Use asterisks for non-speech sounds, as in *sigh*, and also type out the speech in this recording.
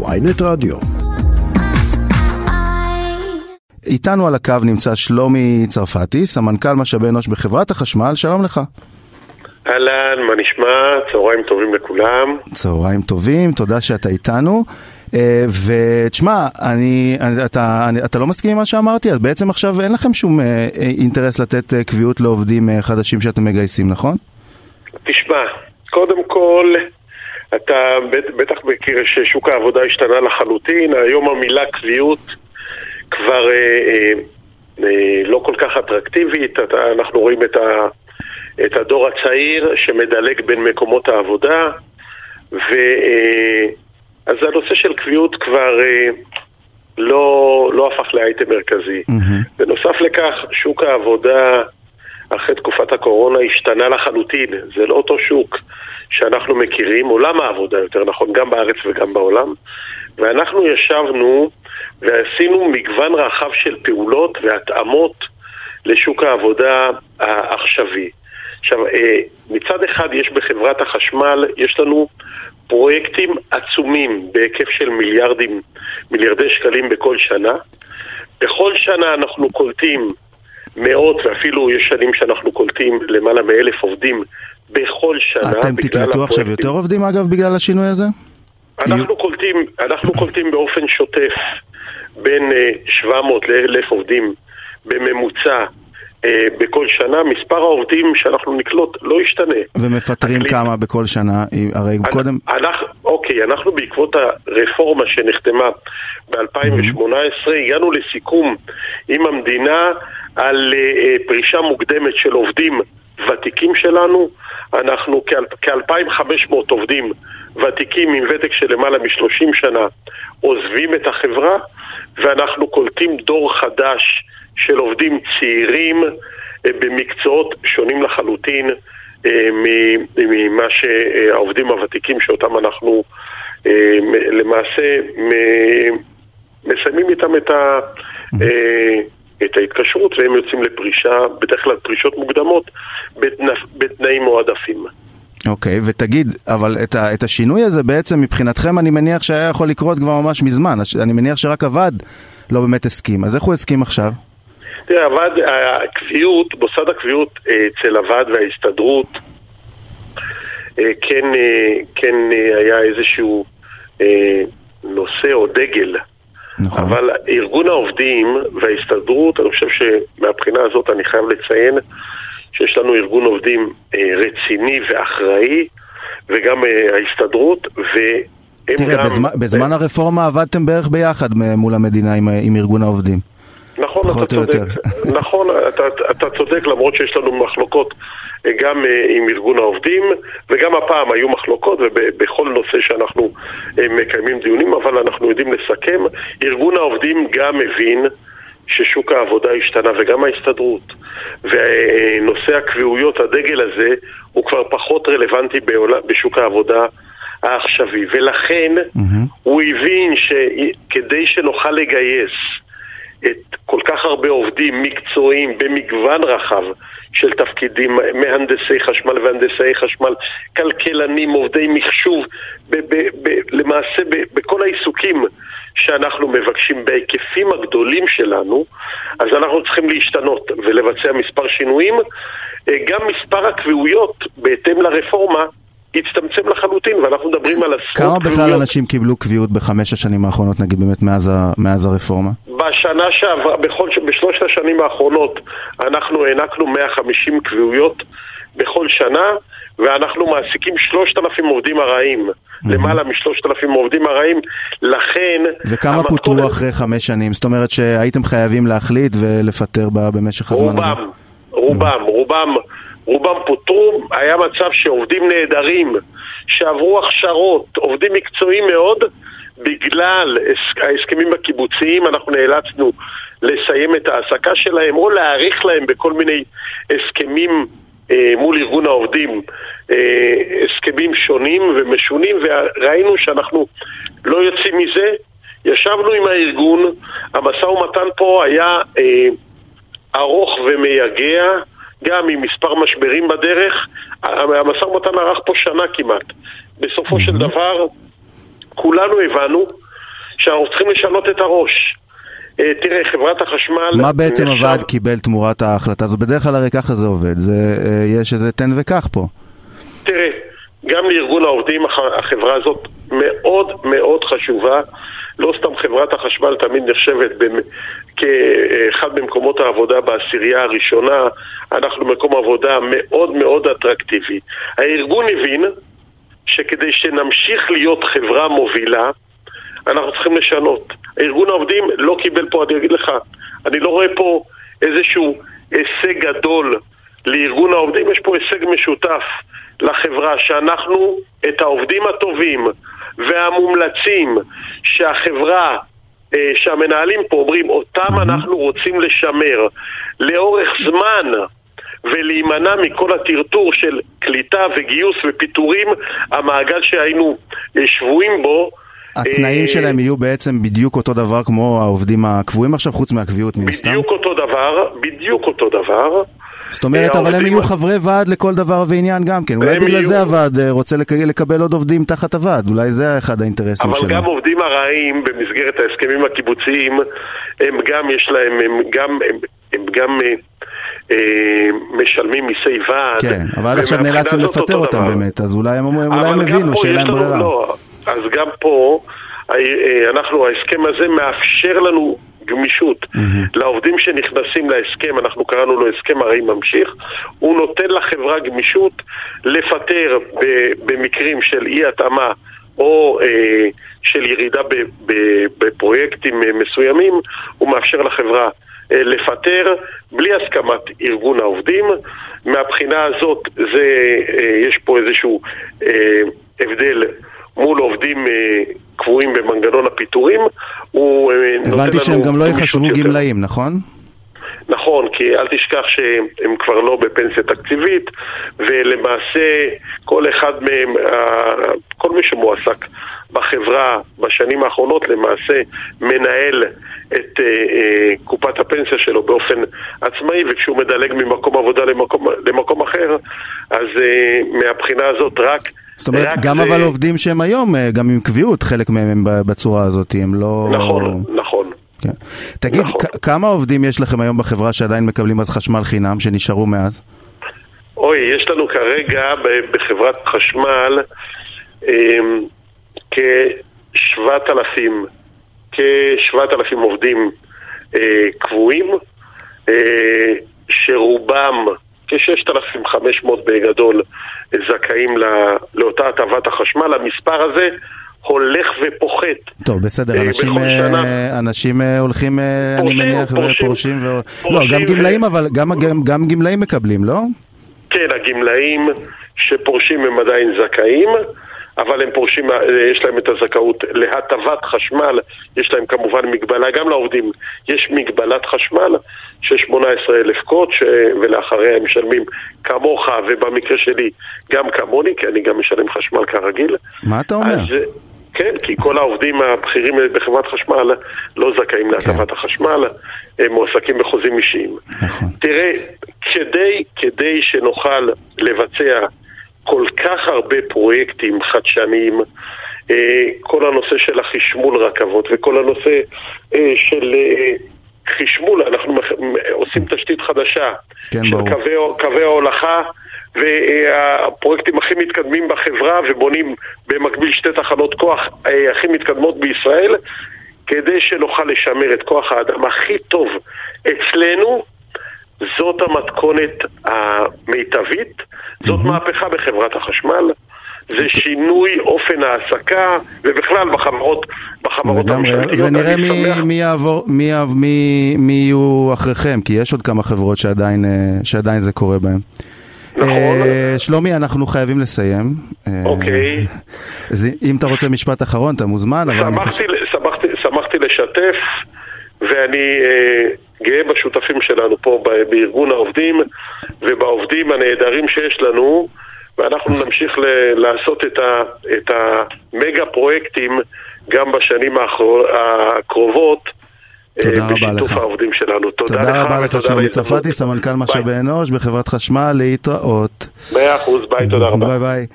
ויינט רדיו. איתנו על הקו נמצא שלומי צרפתי, סמנכ"ל משאבי אנוש בחברת החשמל, שלום לך. אהלן, מה נשמע? צהריים טובים לכולם. צהריים טובים, תודה שאתה איתנו. אה, ותשמע, אני, אתה, אני, אתה לא מסכים עם מה שאמרתי? אז בעצם עכשיו אין לכם שום אה, אה, אינטרס לתת קביעות לעובדים חדשים שאתם מגייסים, נכון? תשמע, קודם כל, אתה בטח מכיר ששוק העבודה השתנה לחלוטין, היום המילה קביעות כבר אה, אה, אה, לא כל כך אטרקטיבית, אתה, אנחנו רואים את, ה, את הדור הצעיר שמדלג בין מקומות העבודה, ו... אה, אז הנושא של קביעות כבר אה, לא, לא הפך לאייטם מרכזי. Mm-hmm. בנוסף לכך, שוק העבודה אחרי תקופת הקורונה השתנה לחלוטין. זה לא אותו שוק שאנחנו מכירים, עולם העבודה יותר נכון, גם בארץ וגם בעולם. ואנחנו ישבנו ועשינו מגוון רחב של פעולות והתאמות לשוק העבודה העכשווי. עכשיו, אה, מצד אחד יש בחברת החשמל, יש לנו פרויקטים עצומים בהיקף של מיליארדים, מיליארדי שקלים בכל שנה. בכל שנה אנחנו קולטים מאות, ואפילו יש שנים שאנחנו קולטים למעלה מאלף עובדים בכל שנה. אתם תקלטו עכשיו יותר עובדים אגב בגלל השינוי הזה? אנחנו קולטים, אנחנו קולטים באופן שוטף בין 700 אה, ל-1,000 עובדים בממוצע בכל שנה, מספר העובדים שאנחנו נקלוט לא ישתנה. ומפטרים הקליט... כמה בכל שנה? הרי אני, קודם... אנחנו, אוקיי, אנחנו בעקבות הרפורמה שנחתמה ב-2018 mm-hmm. הגענו לסיכום עם המדינה על uh, פרישה מוקדמת של עובדים ותיקים שלנו. אנחנו כ-2,500 עובדים ותיקים עם ותק של למעלה מ-30 שנה עוזבים את החברה ואנחנו קולטים דור חדש של עובדים צעירים אה, במקצועות שונים לחלוטין אה, ממה שהעובדים הוותיקים שאותם אנחנו אה, למעשה מסיימים איתם את, ה, את ההתקשרות והם יוצאים לפרישה, בדרך כלל פרישות מוקדמות בתנאים מועדפים. אוקיי, okay, ותגיד, אבל את, ה, את השינוי הזה בעצם מבחינתכם אני מניח שהיה יכול לקרות כבר ממש מזמן, אני מניח שרק הוועד לא באמת הסכים, אז איך הוא הסכים עכשיו? תראה, הוועד, הקביעות, מוסד הקביעות אה, אצל הוועד וההסתדרות אה, כן, אה, כן היה איזשהו נושא או דגל. נכון. אבל ארגון העובדים וההסתדרות, אני חושב שמבחינה הזאת אני חייב לציין שיש לנו ארגון עובדים רציני ואחראי, וגם ההסתדרות, והם תראה, גם... בזמן, בזמן הרפורמה עבדתם בערך ביחד מול המדינה עם, עם ארגון העובדים. נכון, אתה צודק. *laughs* נכון, אתה, אתה צודק, למרות שיש לנו מחלוקות אה, גם אה, עם ארגון העובדים, וגם הפעם היו מחלוקות, ובכל נושא שאנחנו אה, מקיימים דיונים, אבל אנחנו יודעים לסכם. ארגון העובדים גם מבין ששוק העבודה השתנה, וגם ההסתדרות. ונושא הקביעויות, הדגל הזה, הוא כבר פחות רלוונטי בשוק העבודה העכשווי. ולכן mm-hmm. הוא הבין שכדי שנוכל לגייס את כל כך הרבה עובדים מקצועיים במגוון רחב של תפקידים, מהנדסי חשמל והנדסי חשמל, כלכלנים, עובדי מחשוב, ב- ב- ב- למעשה ב- בכל העיסוקים שאנחנו מבקשים בהיקפים הגדולים שלנו, אז אנחנו צריכים להשתנות ולבצע מספר שינויים. אה, גם מספר הקביעויות בהתאם לרפורמה הצטמצם לחלוטין, ואנחנו מדברים על עשרות קביעויות. כמה בכלל אנשים קיבלו קביעות בחמש השנים האחרונות, נגיד באמת מאז, ה, מאז הרפורמה? בשנה שעברה, בכל, בשלושת השנים האחרונות, אנחנו הענקנו 150 קביעויות בכל שנה, ואנחנו מעסיקים 3,000 עובדים ארעיים. Mm-hmm. למעלה משלושת אלפים עובדים ארעיים, לכן... וכמה המתכונת... פוטרו אחרי חמש שנים? זאת אומרת שהייתם חייבים להחליט ולפטר במשך הזמן רובם, הזה? רובם, רובם, רובם רובם פוטרו, היה מצב שעובדים נהדרים, שעברו הכשרות, עובדים מקצועיים מאוד, בגלל ההסכמים הקיבוציים אנחנו נאלצנו לסיים את ההעסקה שלהם או להאריך להם בכל מיני הסכמים אה, מול ארגון העובדים, אה, הסכמים שונים ומשונים, וראינו שאנחנו לא יוצאים מזה. ישבנו עם הארגון, המשא ומתן פה היה אה, ארוך ומייגע, גם עם מספר משברים בדרך, המשא ומתן ארך פה שנה כמעט. בסופו של דבר, כולנו הבנו שאנחנו צריכים לשנות את הראש. אה, תראה, חברת החשמל... מה בעצם נחשב- הוועד קיבל תמורת ההחלטה הזאת? בדרך כלל הרי ככה זה עובד, זה, אה, יש איזה תן וקח פה. תראה, גם לארגון העובדים הח- החברה הזאת מאוד מאוד חשובה. לא סתם חברת החשמל תמיד נחשבת במ- כאחד ממקומות העבודה בעשירייה הראשונה, אנחנו מקום עבודה מאוד מאוד אטרקטיבי. הארגון הבין שכדי שנמשיך להיות חברה מובילה, אנחנו צריכים לשנות. ארגון העובדים לא קיבל פה, אני אגיד לך, אני לא רואה פה איזשהו הישג גדול לארגון העובדים, יש פה הישג משותף לחברה, שאנחנו את העובדים הטובים והמומלצים שהחברה, אה, שהמנהלים פה אומרים, אותם אנחנו רוצים לשמר לאורך זמן. ולהימנע מכל הטרטור של קליטה וגיוס ופיטורים, המעגל שהיינו אה, שבויים בו. התנאים אה, שלהם יהיו בעצם בדיוק אותו דבר כמו העובדים הקבועים עכשיו, חוץ מהקביעות מן הסתם? בדיוק אותו דבר, בדיוק אותו דבר. זאת אומרת, אה, אבל הם יהיו חברי ועד לכל דבר ועניין גם כן. אולי בגלל זה הוועד רוצה לק- לקבל עוד עובדים תחת הוועד, אולי זה אחד האינטרסים אבל שלו. גם עובדים ארעיים במסגרת ההסכמים הקיבוציים, הם גם יש להם, הם גם, הם, גם משלמים מיסי ועד. כן, אבל עד עכשיו נאלצתם לפטר אותם. באמת, אז אולי הם הבינו שאין להם ברירה. לא, אז גם פה, אה, אה, אנחנו, ההסכם הזה מאפשר לנו גמישות. לעובדים שנכנסים להסכם, אנחנו קראנו לו הסכם הרי ממשיך, הוא נותן לחברה גמישות לפטר במקרים של אי התאמה או אה, של ירידה בפרויקטים אה, מסוימים, הוא מאפשר לחברה אה, לפטר בלי הסכמת ארגון העובדים. מהבחינה הזאת זה, אה, יש פה איזשהו אה, הבדל מול עובדים אה, קבועים במנגנון הפיטורים. אה, הבנתי שהם גם לא יותר. גמלאים, נכון? נכון, כי אל תשכח שהם כבר לא בפנסיה תקציבית, ולמעשה כל אחד מהם, אה, כל מי שמועסק בחברה בשנים האחרונות למעשה מנהל את אה, אה, קופת הפנסיה שלו באופן עצמאי, וכשהוא מדלג ממקום עבודה למקום, למקום אחר, אז אה, מהבחינה הזאת רק... זאת אומרת, רק גם זה- אבל עובדים שהם היום, גם עם קביעות, חלק מהם הם בצורה הזאת, הם לא... נכון, נכון. כן. תגיד, נכון. כמה עובדים יש לכם היום בחברה שעדיין מקבלים אז חשמל חינם, שנשארו מאז? אוי, יש לנו כרגע בחברת חשמל אמ, כ-7,000 כ-7,000 עובדים אה, קבועים, אה, שרובם, כ-6,500 בגדול, זכאים ל- לאותה הטבת החשמל. המספר הזה הולך ופוחת. טוב, בסדר, אה, אנשים, בכל אה, שנה. אנשים אה, הולכים, אה, אני פורשים, מניח, פורשים. פורשים, ו... לא, פורשים גם ו- גמלאים, אבל גם, גם, גם גמלאים מקבלים, לא? כן, הגמלאים שפורשים הם עדיין זכאים, אבל הם פורשים, אה, יש להם את הזכאות להטבת חשמל, יש להם כמובן מגבלה, גם לעובדים יש מגבלת חשמל של 18,000 קוט, ש... ולאחריה הם משלמים כמוך, ובמקרה שלי גם כמוני, כי אני גם משלם חשמל כרגיל. מה אתה אומר? אז, אה, כן, כי כל העובדים הבכירים בחברת חשמל לא זכאים להטבת החשמל, הם מועסקים בחוזים אישיים. נכון. תראה, כדי, כדי שנוכל לבצע כל כך הרבה פרויקטים חדשניים, אה, כל הנושא של החשמול רכבות וכל הנושא אה, של אה, חשמול, אנחנו עושים תשתית חדשה כן, של ברור. קווי, קווי ההולכה והפרויקטים הכי מתקדמים בחברה ובונים במקביל שתי תחנות כוח הכי מתקדמות בישראל כדי שנוכל לשמר את כוח האדם הכי טוב אצלנו זאת המתכונת המיטבית, זאת מהפכה בחברת החשמל, זה שינוי אופן ההעסקה ובכלל בחברות, בחברות הממשלתיות. ונראה מי, שמח- מי יעבור, מי, מי, מי יהיו אחריכם, כי יש עוד כמה חברות שעדיין, אה, שעדיין זה קורה בהן. נכון. אה, שלומי, אנחנו חייבים לסיים. אה, אוקיי. אז אם אתה רוצה משפט אחרון, אתה מוזמן, אבל אני חושב... שמחתי, שמחתי, שמחתי לשתף, ואני אה, גאה בשותפים שלנו פה בארגון העובדים ובעובדים הנהדרים שיש לנו, ואנחנו נמשיך ל- לעשות את, ה, את המגה פרויקטים גם בשנים האחר- הקרובות. אה, תודה רבה בשיתוף לך. העובדים שלנו. תודה, תודה רבה לך, שלומי. צרפתי, סמנכ"ל משאבי. אנוש בחברת חשמל, להתראות. מאה אחוז, ביי, תודה רבה. ביי ביי.